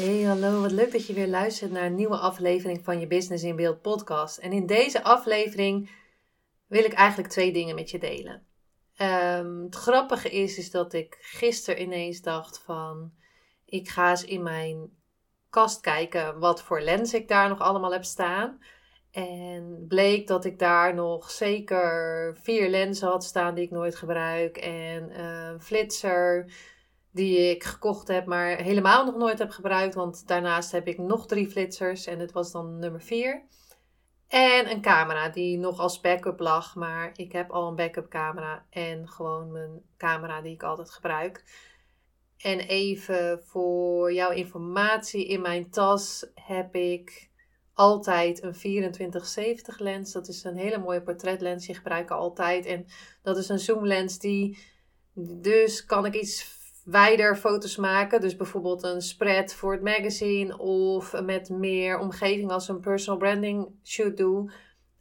Hey, hallo. Wat leuk dat je weer luistert naar een nieuwe aflevering van je Business in Beeld podcast. En in deze aflevering wil ik eigenlijk twee dingen met je delen. Ehm, het grappige is, is dat ik gisteren ineens dacht van... Ik ga eens in mijn kast kijken wat voor lens ik daar nog allemaal heb staan. En bleek dat ik daar nog zeker vier lenzen had staan die ik nooit gebruik. En een flitser die ik gekocht heb, maar helemaal nog nooit heb gebruikt. Want daarnaast heb ik nog drie flitsers en het was dan nummer vier. En een camera die nog als backup lag, maar ik heb al een backup camera en gewoon mijn camera die ik altijd gebruik. En even voor jouw informatie, in mijn tas heb ik altijd een 2470 lens. Dat is een hele mooie portretlens, die gebruik ik altijd. En dat is een zoomlens die, dus kan ik iets wijder foto's maken. Dus bijvoorbeeld een spread voor het magazine of met meer omgeving als een personal branding shoot doe.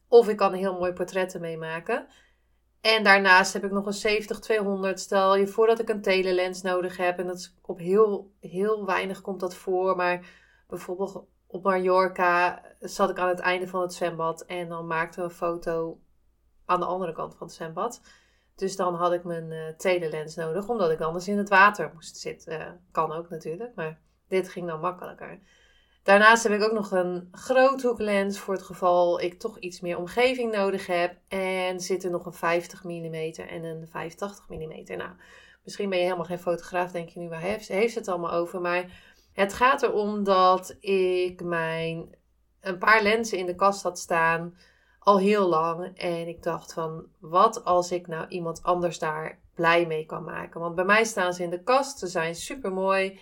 Of ik kan heel mooi portretten meemaken. En daarnaast heb ik nog een 70-200. Stel je voor dat ik een telelens nodig heb. En dat op heel, heel weinig komt dat voor. Maar bijvoorbeeld op Mallorca zat ik aan het einde van het zwembad. En dan maakte we een foto aan de andere kant van het zwembad. Dus dan had ik mijn uh, telelens nodig, omdat ik anders in het water moest zitten. Uh, kan ook natuurlijk, maar dit ging dan makkelijker. Daarnaast heb ik ook nog een groothoeklens voor het geval ik toch iets meer omgeving nodig heb. En zit er nog een 50 mm en een 85 mm. Nou, misschien ben je helemaal geen fotograaf, denk je nu, waar heeft, heeft het allemaal over? Maar het gaat erom dat ik mijn een paar lenzen in de kast had staan al heel lang. En ik dacht van, wat als ik nou iemand anders daar blij mee kan maken? Want bij mij staan ze in de kast, ze zijn super mooi.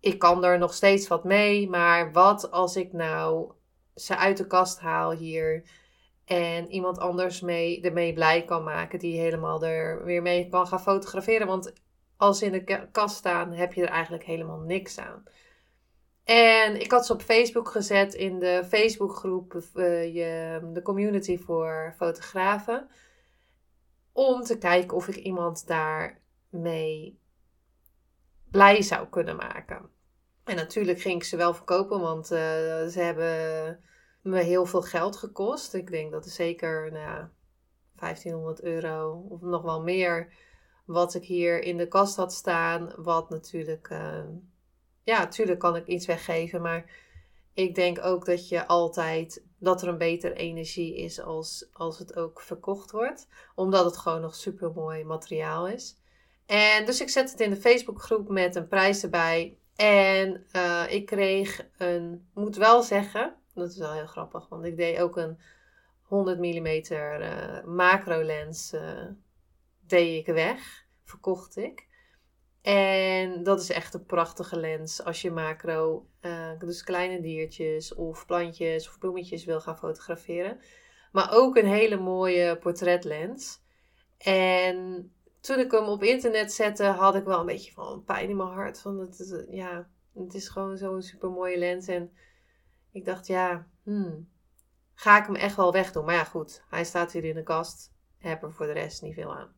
Ik kan er nog steeds wat mee, maar wat als ik nou ze uit de kast haal hier en iemand anders mee, ermee blij kan maken, die helemaal er weer mee kan gaan fotograferen? Want als ze in de kast staan, heb je er eigenlijk helemaal niks aan. En ik had ze op Facebook gezet in de Facebookgroep, je, de community voor fotografen. Om te kijken of ik iemand daarmee blij zou kunnen maken. En natuurlijk ging ik ze wel verkopen, want uh, ze hebben me heel veel geld gekost. Ik denk dat er zeker nou, 1500 euro of nog wel meer wat ik hier in de kast had staan. Wat natuurlijk uh, ja, natuurlijk kan ik iets weggeven, maar ik denk ook dat je altijd dat er een betere energie is als, als het ook verkocht wordt, omdat het gewoon nog super mooi materiaal is. En dus ik zet het in de Facebookgroep met een prijs erbij. En uh, ik kreeg een, moet wel zeggen, dat is wel heel grappig, want ik deed ook een 100 mm uh, macro lens, uh, deed ik weg, verkocht ik. En dat is echt een prachtige lens als je macro, uh, dus kleine diertjes of plantjes of bloemetjes wil gaan fotograferen. Maar ook een hele mooie portretlens. En toen ik hem op internet zette, had ik wel een beetje van pijn in mijn hart. Van het, ja, het is gewoon zo'n super mooie lens. En ik dacht, ja, hmm, ga ik hem echt wel wegdoen. Maar ja, goed, hij staat hier in de kast. Heb er voor de rest niet veel aan.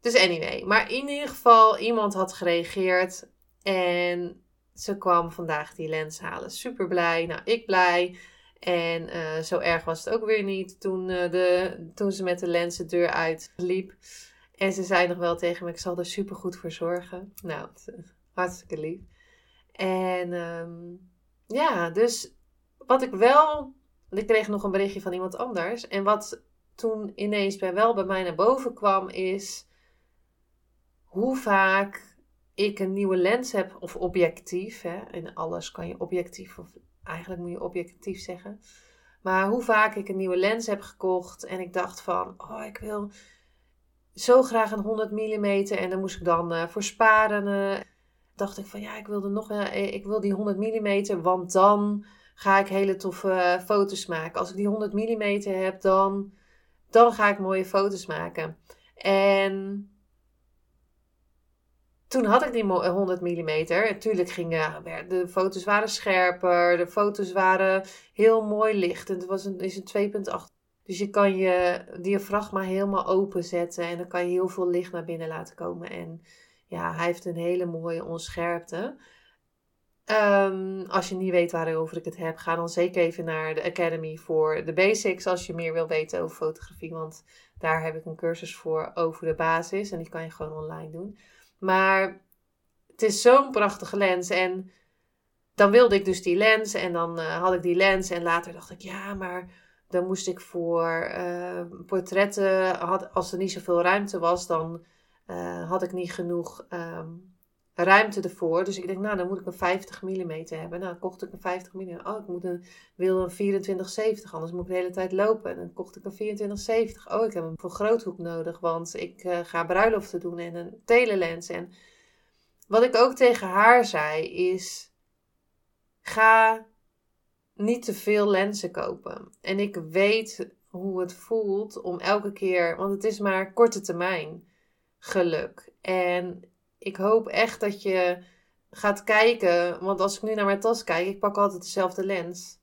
Dus anyway, maar in ieder geval, iemand had gereageerd en ze kwam vandaag die lens halen. Super blij, nou ik blij. En uh, zo erg was het ook weer niet toen, uh, de, toen ze met de lens de deur uit liep. En ze zei nog wel tegen me, ik zal er super goed voor zorgen. Nou, hartstikke lief. En um, ja, dus wat ik wel... Ik kreeg nog een berichtje van iemand anders. En wat toen ineens bij wel bij mij naar boven kwam is hoe vaak ik een nieuwe lens heb, of objectief. Hè, in alles kan je objectief, of eigenlijk moet je objectief zeggen. Maar hoe vaak ik een nieuwe lens heb gekocht en ik dacht van, oh, ik wil, zo graag een 100 mm en daar moest ik dan uh, voor sparen. Uh, dacht ik van ja, ik wilde nog uh, ik wil die 100 mm, want dan ga ik hele toffe foto's maken. Als ik die 100 mm heb, dan, dan ga ik mooie foto's maken. En toen had ik die 100 mm. Natuurlijk gingen de foto's waren scherper, de foto's waren heel mooi licht. En het was een, is een 2.8 dus je kan je diafragma helemaal openzetten en dan kan je heel veel licht naar binnen laten komen. En ja, hij heeft een hele mooie onscherpte. Um, als je niet weet waarover ik het heb, ga dan zeker even naar de Academy voor de Basics als je meer wil weten over fotografie. Want daar heb ik een cursus voor over de basis en die kan je gewoon online doen. Maar het is zo'n prachtige lens en dan wilde ik dus die lens en dan uh, had ik die lens en later dacht ik ja, maar dan moest ik voor uh, portretten, had, als er niet zoveel ruimte was, dan uh, had ik niet genoeg um, ruimte ervoor. Dus ik denk, nou, dan moet ik een 50 mm hebben. Nou, kocht ik een 50 mm. Oh, ik moet een, wil een 2470, anders moet ik de hele tijd lopen. En dan kocht ik een 2470. Oh, ik heb een voor groothoek nodig, want ik uh, ga bruiloften doen en een telelens. En wat ik ook tegen haar zei is, ga niet te veel lenzen kopen. En ik weet hoe het voelt om elke keer, want het is maar korte termijn geluk. En ik hoop echt dat je gaat kijken, want als ik nu naar mijn tas kijk, ik pak altijd dezelfde lens.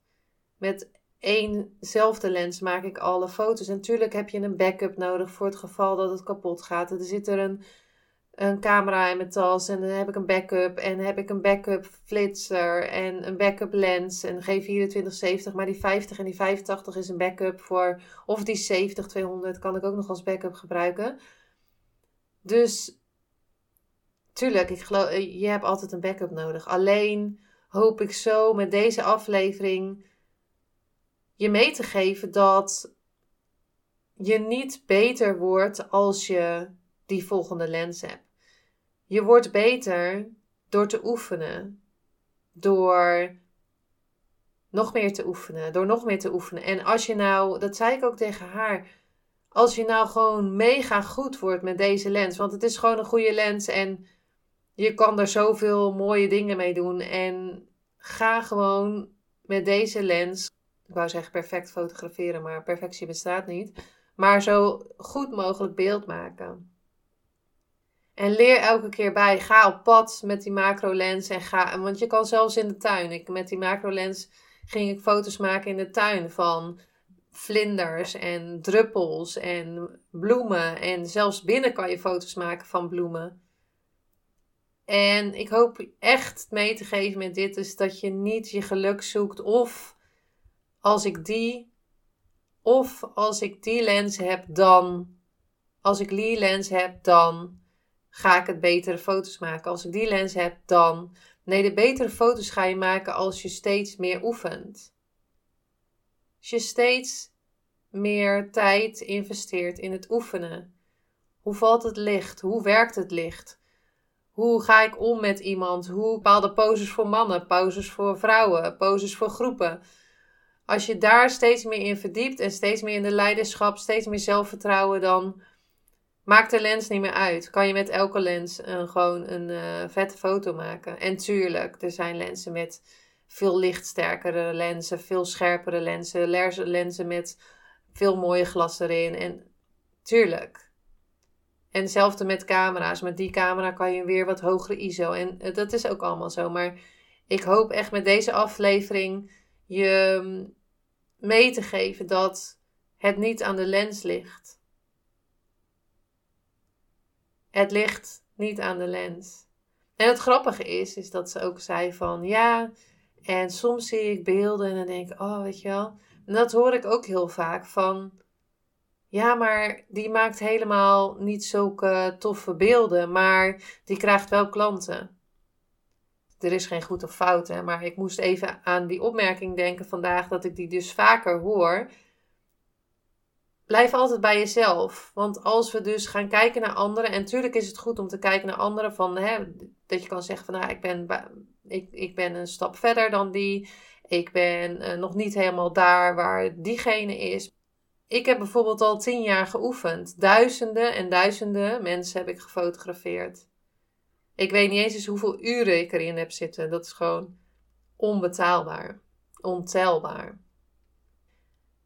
Met éénzelfde lens maak ik alle foto's. En natuurlijk heb je een backup nodig voor het geval dat het kapot gaat. Er zit er een een camera in mijn tas en dan heb ik een backup en heb ik een backup flitser en een backup lens en G2470, maar die 50 en die 85 is een backup voor of die 70 200 kan ik ook nog als backup gebruiken. Dus tuurlijk, ik eh, je hebt altijd een backup nodig. Alleen hoop ik zo met deze aflevering je mee te geven dat je niet beter wordt als je die volgende lens hebt. Je wordt beter door te oefenen. Door nog meer te oefenen. Door nog meer te oefenen. En als je nou, dat zei ik ook tegen haar. Als je nou gewoon mega goed wordt met deze lens. Want het is gewoon een goede lens. En je kan er zoveel mooie dingen mee doen. En ga gewoon met deze lens. Ik wou zeggen perfect fotograferen, maar perfectie bestaat niet. Maar zo goed mogelijk beeld maken. En leer elke keer bij. Ga op pad met die macro lens. En ga, want je kan zelfs in de tuin. Ik, met die macro lens ging ik foto's maken in de tuin van vlinders en druppels en bloemen. En zelfs binnen kan je foto's maken van bloemen. En ik hoop echt mee te geven met dit is dat je niet je geluk zoekt of als ik die of als ik die lens heb dan als ik die lens heb dan ga ik het betere foto's maken. Als ik die lens heb, dan. Nee, de betere foto's ga je maken als je steeds meer oefent. Als je steeds meer tijd investeert in het oefenen. Hoe valt het licht? Hoe werkt het licht? Hoe ga ik om met iemand? Hoe bepaalde poses voor mannen, poses voor vrouwen, poses voor groepen? Als je daar steeds meer in verdiept en steeds meer in de leiderschap, steeds meer zelfvertrouwen, dan Maakt de lens niet meer uit. Kan je met elke lens een, gewoon een uh, vette foto maken. En tuurlijk, er zijn lenzen met veel lichtsterkere lenzen, veel scherpere lenzen, lenzen met veel mooie glas erin. En tuurlijk. En hetzelfde met camera's. Met die camera kan je weer wat hogere ISO. En eh, dat is ook allemaal zo. Maar ik hoop echt met deze aflevering je mm, mee te geven dat het niet aan de lens ligt het ligt niet aan de lens. En het grappige is, is dat ze ook zei van ja, en soms zie ik beelden en dan denk ik, oh weet je wel. En dat hoor ik ook heel vaak van, ja, maar die maakt helemaal niet zulke toffe beelden, maar die krijgt wel klanten. Er is geen goed of fout, hè, maar ik moest even aan die opmerking denken vandaag dat ik die dus vaker hoor blijf altijd bij jezelf. Want als we dus gaan kijken naar anderen, en natuurlijk is het goed om te kijken naar anderen, van, hè, dat je kan zeggen van nou, ik ben, ik, ik ben een stap verder dan die, ik ben uh, nog niet helemaal daar waar diegene is. Ik heb bijvoorbeeld al tien jaar geoefend. Duizenden en duizenden mensen heb ik gefotografeerd. Ik weet niet eens hoeveel uren ik erin heb zitten. Dat is gewoon onbetaalbaar. Ontelbaar.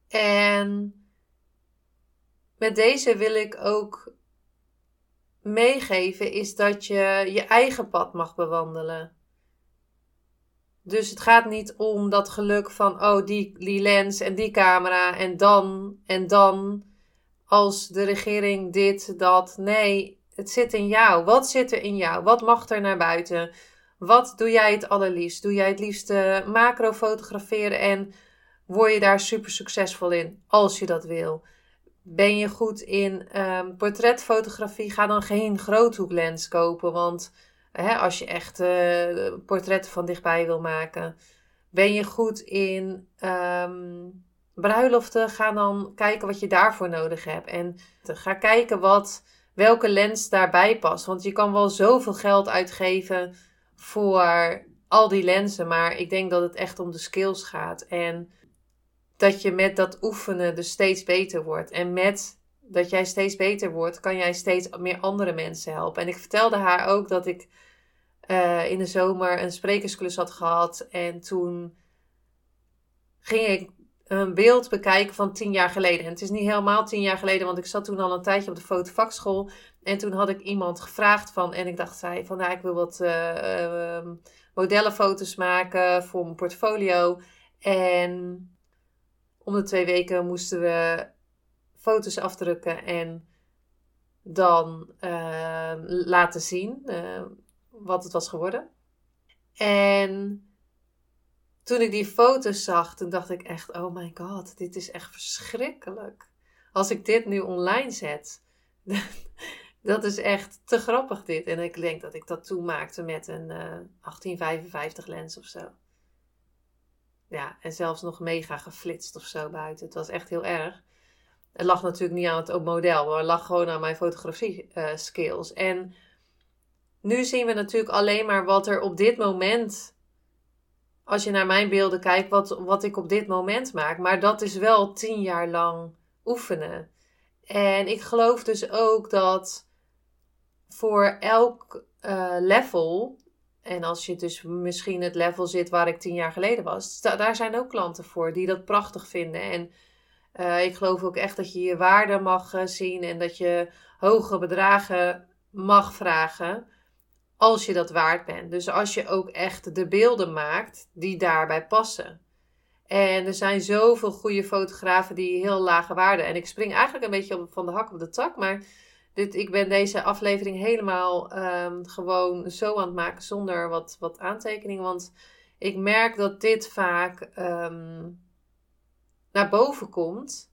En met deze wil ik ook meegeven is dat je je eigen pad mag bewandelen. Dus het gaat niet om dat geluk van, oh, die, lens en die camera en dan en dan als de regering dit, dat. Nee, het zit in jou. Wat zit er in jou? Wat mag er naar buiten? Wat doe jij het allerliefst? Doe jij het liefst macro fotograferen en word je daar super succesvol in als je dat wil? Ben je goed in um, portretfotografie? Ga dan geen groothoeklens kopen, want als je echt uh, portretten van dichtbij wil maken. Ben je goed in um, bruiloften? Ga dan kijken wat je daarvoor nodig hebt. En ga kijken wat, welke lens daarbij past. Want je kan wel zoveel geld uitgeven voor al die lenzen. Maar ik denk dat het echt om de skills gaat. En dat je met dat oefenen dus steeds beter wordt. En met dat jij steeds beter wordt, kan jij steeds meer andere mensen helpen. En ik vertelde haar ook dat ik uh, in de zomer een sprekersklus had gehad. En toen ging ik een beeld bekijken van tien jaar geleden. En het is niet helemaal tien jaar geleden, want ik zat toen al een tijdje op de fotovakschool. En toen had ik iemand gevraagd van, en ik dacht, zij van, nou, ik wil wat uh, modellenfoto's maken voor mijn portfolio. En om de twee weken moesten we foto's afdrukken en dan uh, laten zien uh, wat het was geworden. En toen ik die foto's zag, toen dacht ik echt: oh my god, dit is echt verschrikkelijk. Als ik dit nu online zet, dat is echt te grappig dit. En ik denk dat ik dat toen maakte met een uh, eh, 1855 lens of zo. Ja, en zelfs nog mega geflitst of zo buiten. Het was echt heel erg. Het lag natuurlijk niet aan het model, maar het lag gewoon aan mijn fotografie uh, skills. En nu zien we natuurlijk alleen maar wat er op dit moment, als je naar mijn beelden kijkt, wat, wat ik op dit moment maak. Maar dat is wel tien jaar lang oefenen. En ik geloof dus ook dat voor elk uh, level, en als je dus misschien het level zit waar ik tien jaar geleden was, daar zijn ook klanten voor die dat prachtig vinden. En uh, ik geloof ook echt dat je je waarde mag uh, zien en dat je hoge bedragen mag vragen als je dat waard bent. Dus als je ook echt de beelden maakt die daarbij passen. En er zijn zoveel goede fotografen die heel lage waarden. En ik spring eigenlijk een beetje van de hak op de tak. Maar dit, ik ben deze aflevering helemaal um, gewoon zo aan het maken zonder wat, wat aantekeningen. Want ik merk dat dit vaak um, naar boven komt.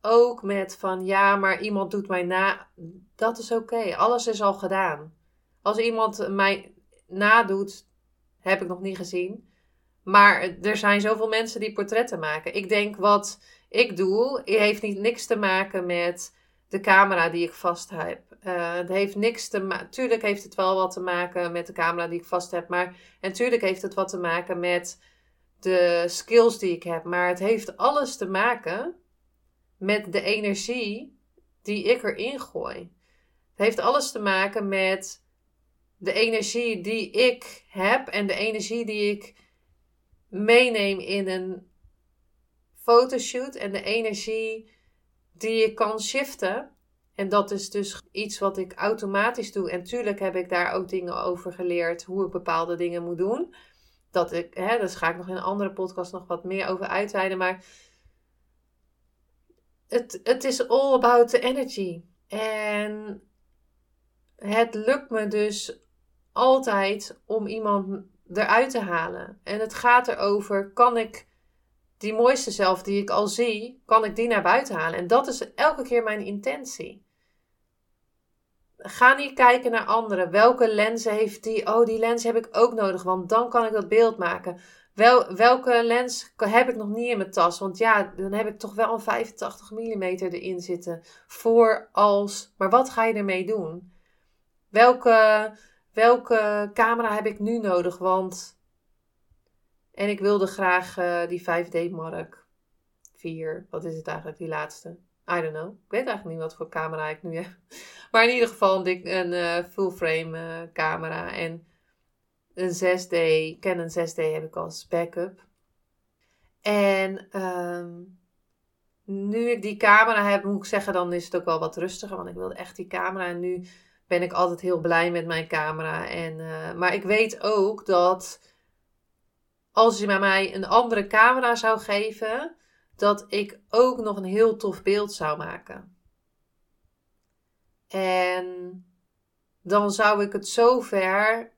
Ook met van ja, maar iemand doet mij na. Dat is oké. Alles is al gedaan. Als iemand mij nadoet, heb ik nog niet gezien. Maar er zijn zoveel mensen die portretten maken. Ik denk wat ik doe, heeft niet niks te maken met de camera die ik vast heb. Uh, het heeft niks te maken. Tuurlijk heeft het wel wat te maken met de camera die ik vast heb. Maar en tuurlijk heeft het wat te maken met de skills die ik heb. Maar het heeft alles te maken met de energie die ik erin gooi. Het heeft alles te maken met de energie die ik heb en de energie die ik meeneem in een fotoshoot en de energie die ik kan shiften. En dat is dus iets wat ik automatisch doe. En tuurlijk heb ik daar ook dingen over geleerd hoe ik bepaalde dingen moet doen. Dat ik, hè, dus ga ik nog in een andere podcast nog wat meer over uitweiden. Maar het, het is all about the energy. En het lukt me dus altijd om iemand eruit te halen. En het gaat erover, kan ik die mooiste zelf die ik al zie, kan ik die naar buiten halen? En dat is elke keer mijn intentie. Ga niet kijken naar anderen. Welke lenzen heeft die? Oh, die lens heb ik ook nodig, want dan kan ik dat beeld maken. Wel, welke lens heb ik nog niet in mijn tas? Want ja, dan heb ik toch wel een 85 mm erin zitten. Voor als. Maar wat ga je ermee doen? Welke welke camera heb ik nu nodig? Want. En ik wilde graag uh, die 5D Mark 4. Wat is het eigenlijk, die laatste? Ik weet eigenlijk niet wat voor camera ik nu heb. Maar in ieder geval een, een uh, full frame uh, camera. En een 6D, Canon 6D heb ik als backup. En um, nu ik die camera heb, moet ik zeggen, dan is het ook wel wat rustiger. Want ik wilde echt die camera. En nu ben ik altijd heel blij met mijn camera. En, uh, maar ik weet ook dat als je mij een andere camera zou geven, dat ik ook nog een heel tof beeld zou maken. En dan zou ik het zover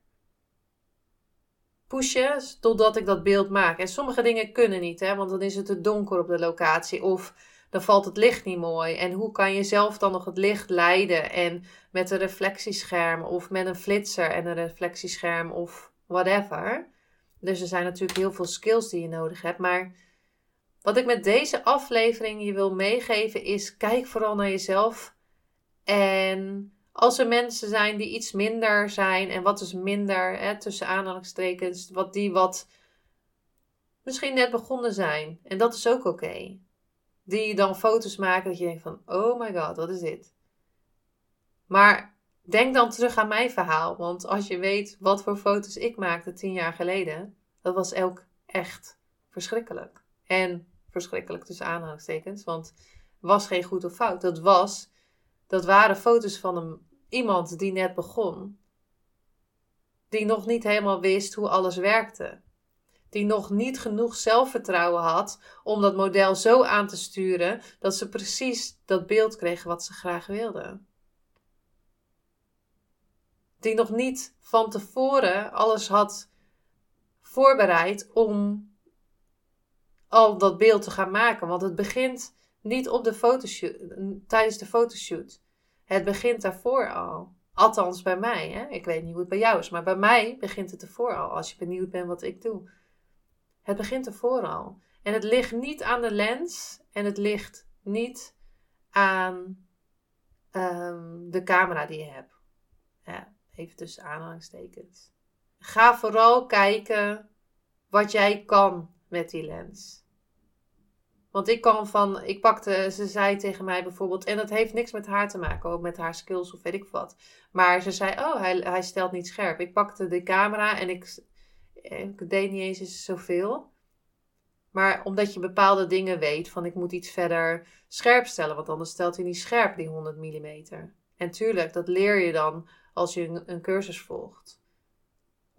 pushen totdat ik dat beeld maak. En sommige dingen kunnen niet, hè, want dan is het te donker op de locatie of dan valt het licht niet mooi. En hoe kan je zelf dan nog het licht leiden? En met een reflectiescherm of met een flitser en een reflectiescherm of whatever. Dus er zijn natuurlijk heel veel skills die je nodig hebt. Maar wat ik met deze aflevering je wil meegeven is: kijk vooral naar jezelf. En als er mensen zijn die iets minder zijn, en wat is minder, hè, tussen aanhalingstekens, wat die wat misschien net begonnen zijn. En dat is ook oké. Die dan foto's maken dat je denkt van, oh my god, wat is dit? Maar denk dan terug aan mijn verhaal. Want als je weet wat voor foto's ik maakte tien jaar geleden, dat was ook echt verschrikkelijk. En verschrikkelijk tussen aanhalingstekens, want was geen goed of fout. Dat was, dat waren foto's van een, iemand die net begon. Die nog niet helemaal wist hoe alles werkte. Die nog niet genoeg zelfvertrouwen had om dat model zo aan te sturen dat ze precies dat beeld kregen wat ze graag wilden. Die nog niet van tevoren alles had voorbereid om al dat beeld te gaan maken. Want het begint niet op de fotoshoot, tijdens de fotoshoot. Het begint daarvoor al. Althans bij mij. Hè? Ik weet niet hoe het bij jou is. Maar bij mij begint het ervoor al. Als je benieuwd bent wat ik doe. Het begint ervoor al. En het ligt niet aan de lens. En het ligt niet aan um, de camera die je hebt. Ja, even tussen aanhalingstekens. Ga vooral kijken wat jij kan met die lens. Want ik kan van, ik pakte, ze zei tegen mij bijvoorbeeld, en dat heeft niks met haar te maken, ook met haar skills of weet ik wat. Maar ze zei, oh, hij, hij stelt niet scherp. Ik pakte de camera en ik, ik deed niet eens zoveel. Maar omdat je bepaalde dingen weet, van ik moet iets verder scherp stellen, want anders stelt hij niet scherp die 100 mm. En tuurlijk, dat leer je dan als je een cursus volgt.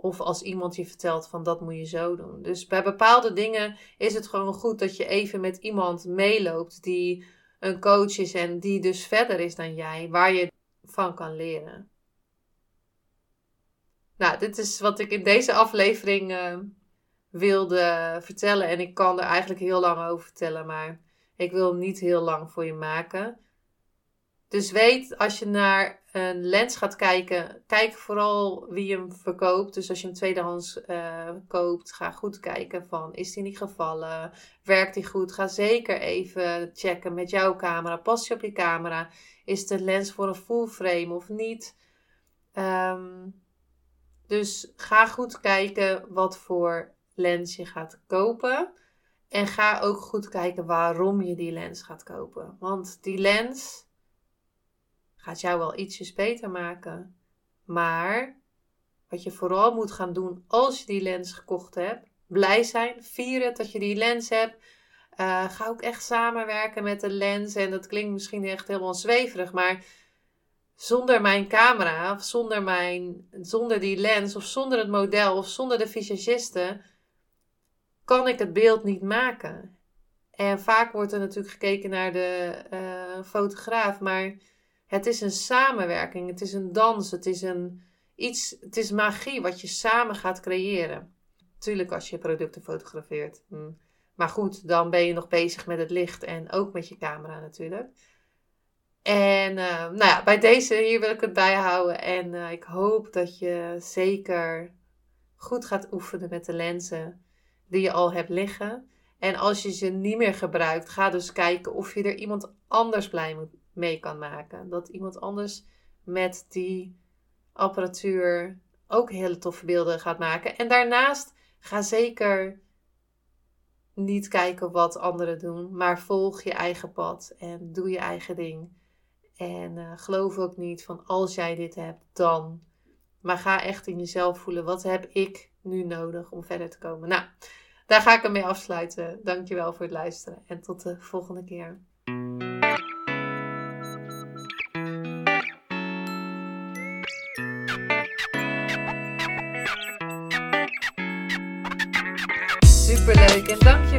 Of als iemand je vertelt van dat moet je zo doen. Dus bij bepaalde dingen is het gewoon goed dat je even met iemand meeloopt die een coach is en die dus verder is dan jij, waar je van kan leren. Nou, dit is wat ik in deze aflevering uh, wilde vertellen. En ik kan er eigenlijk heel lang over vertellen, maar ik wil niet heel lang voor je maken. Dus weet, als je naar een lens gaat kijken, kijk vooral wie hem verkoopt. Dus als je hem tweedehands uh, koopt, ga goed kijken van, is die niet gevallen? Werkt die goed? Ga zeker even checken met jouw camera. Past je op je camera? Is de lens voor een full frame of niet? Um, dus ga goed kijken wat voor lens je gaat kopen. En ga ook goed kijken waarom je die lens gaat kopen. Want die lens gaat jou wel ietsjes beter maken. Maar wat je vooral moet gaan doen als je die lens gekocht hebt, blij zijn, vieren dat je die lens hebt. Uh, ga ook echt samenwerken met de lens. En dat klinkt misschien echt helemaal zweverig, maar zonder mijn camera, of zonder, mijn, zonder die lens, of zonder het model, of zonder de visagisten, kan ik het beeld niet maken. En vaak wordt er natuurlijk gekeken naar de uh, fotograaf, maar het is een samenwerking, het is een dans, het is, een, iets, het is magie wat je samen gaat creëren. Tuurlijk als je producten fotografeert. Hm. Maar goed, dan ben je nog bezig met het licht en ook met je camera natuurlijk. En uh, nou ja, bij deze hier wil ik het bijhouden. En uh, ik hoop dat je zeker goed gaat oefenen met de lenzen die je al hebt liggen. En als je ze niet meer gebruikt, ga dus kijken of je er iemand anders blij moet mee kan maken. Dat iemand anders met die apparatuur ook hele toffe beelden gaat maken. En daarnaast ga zeker niet kijken wat anderen doen, maar volg je eigen pad en doe je eigen ding. En uh, geloof ook niet van als jij dit hebt, dan. Maar ga echt in jezelf voelen. Wat heb ik nu nodig om verder te komen? Nou, daar ga ik hem mee afsluiten. Dankjewel voor het luisteren en tot de volgende keer.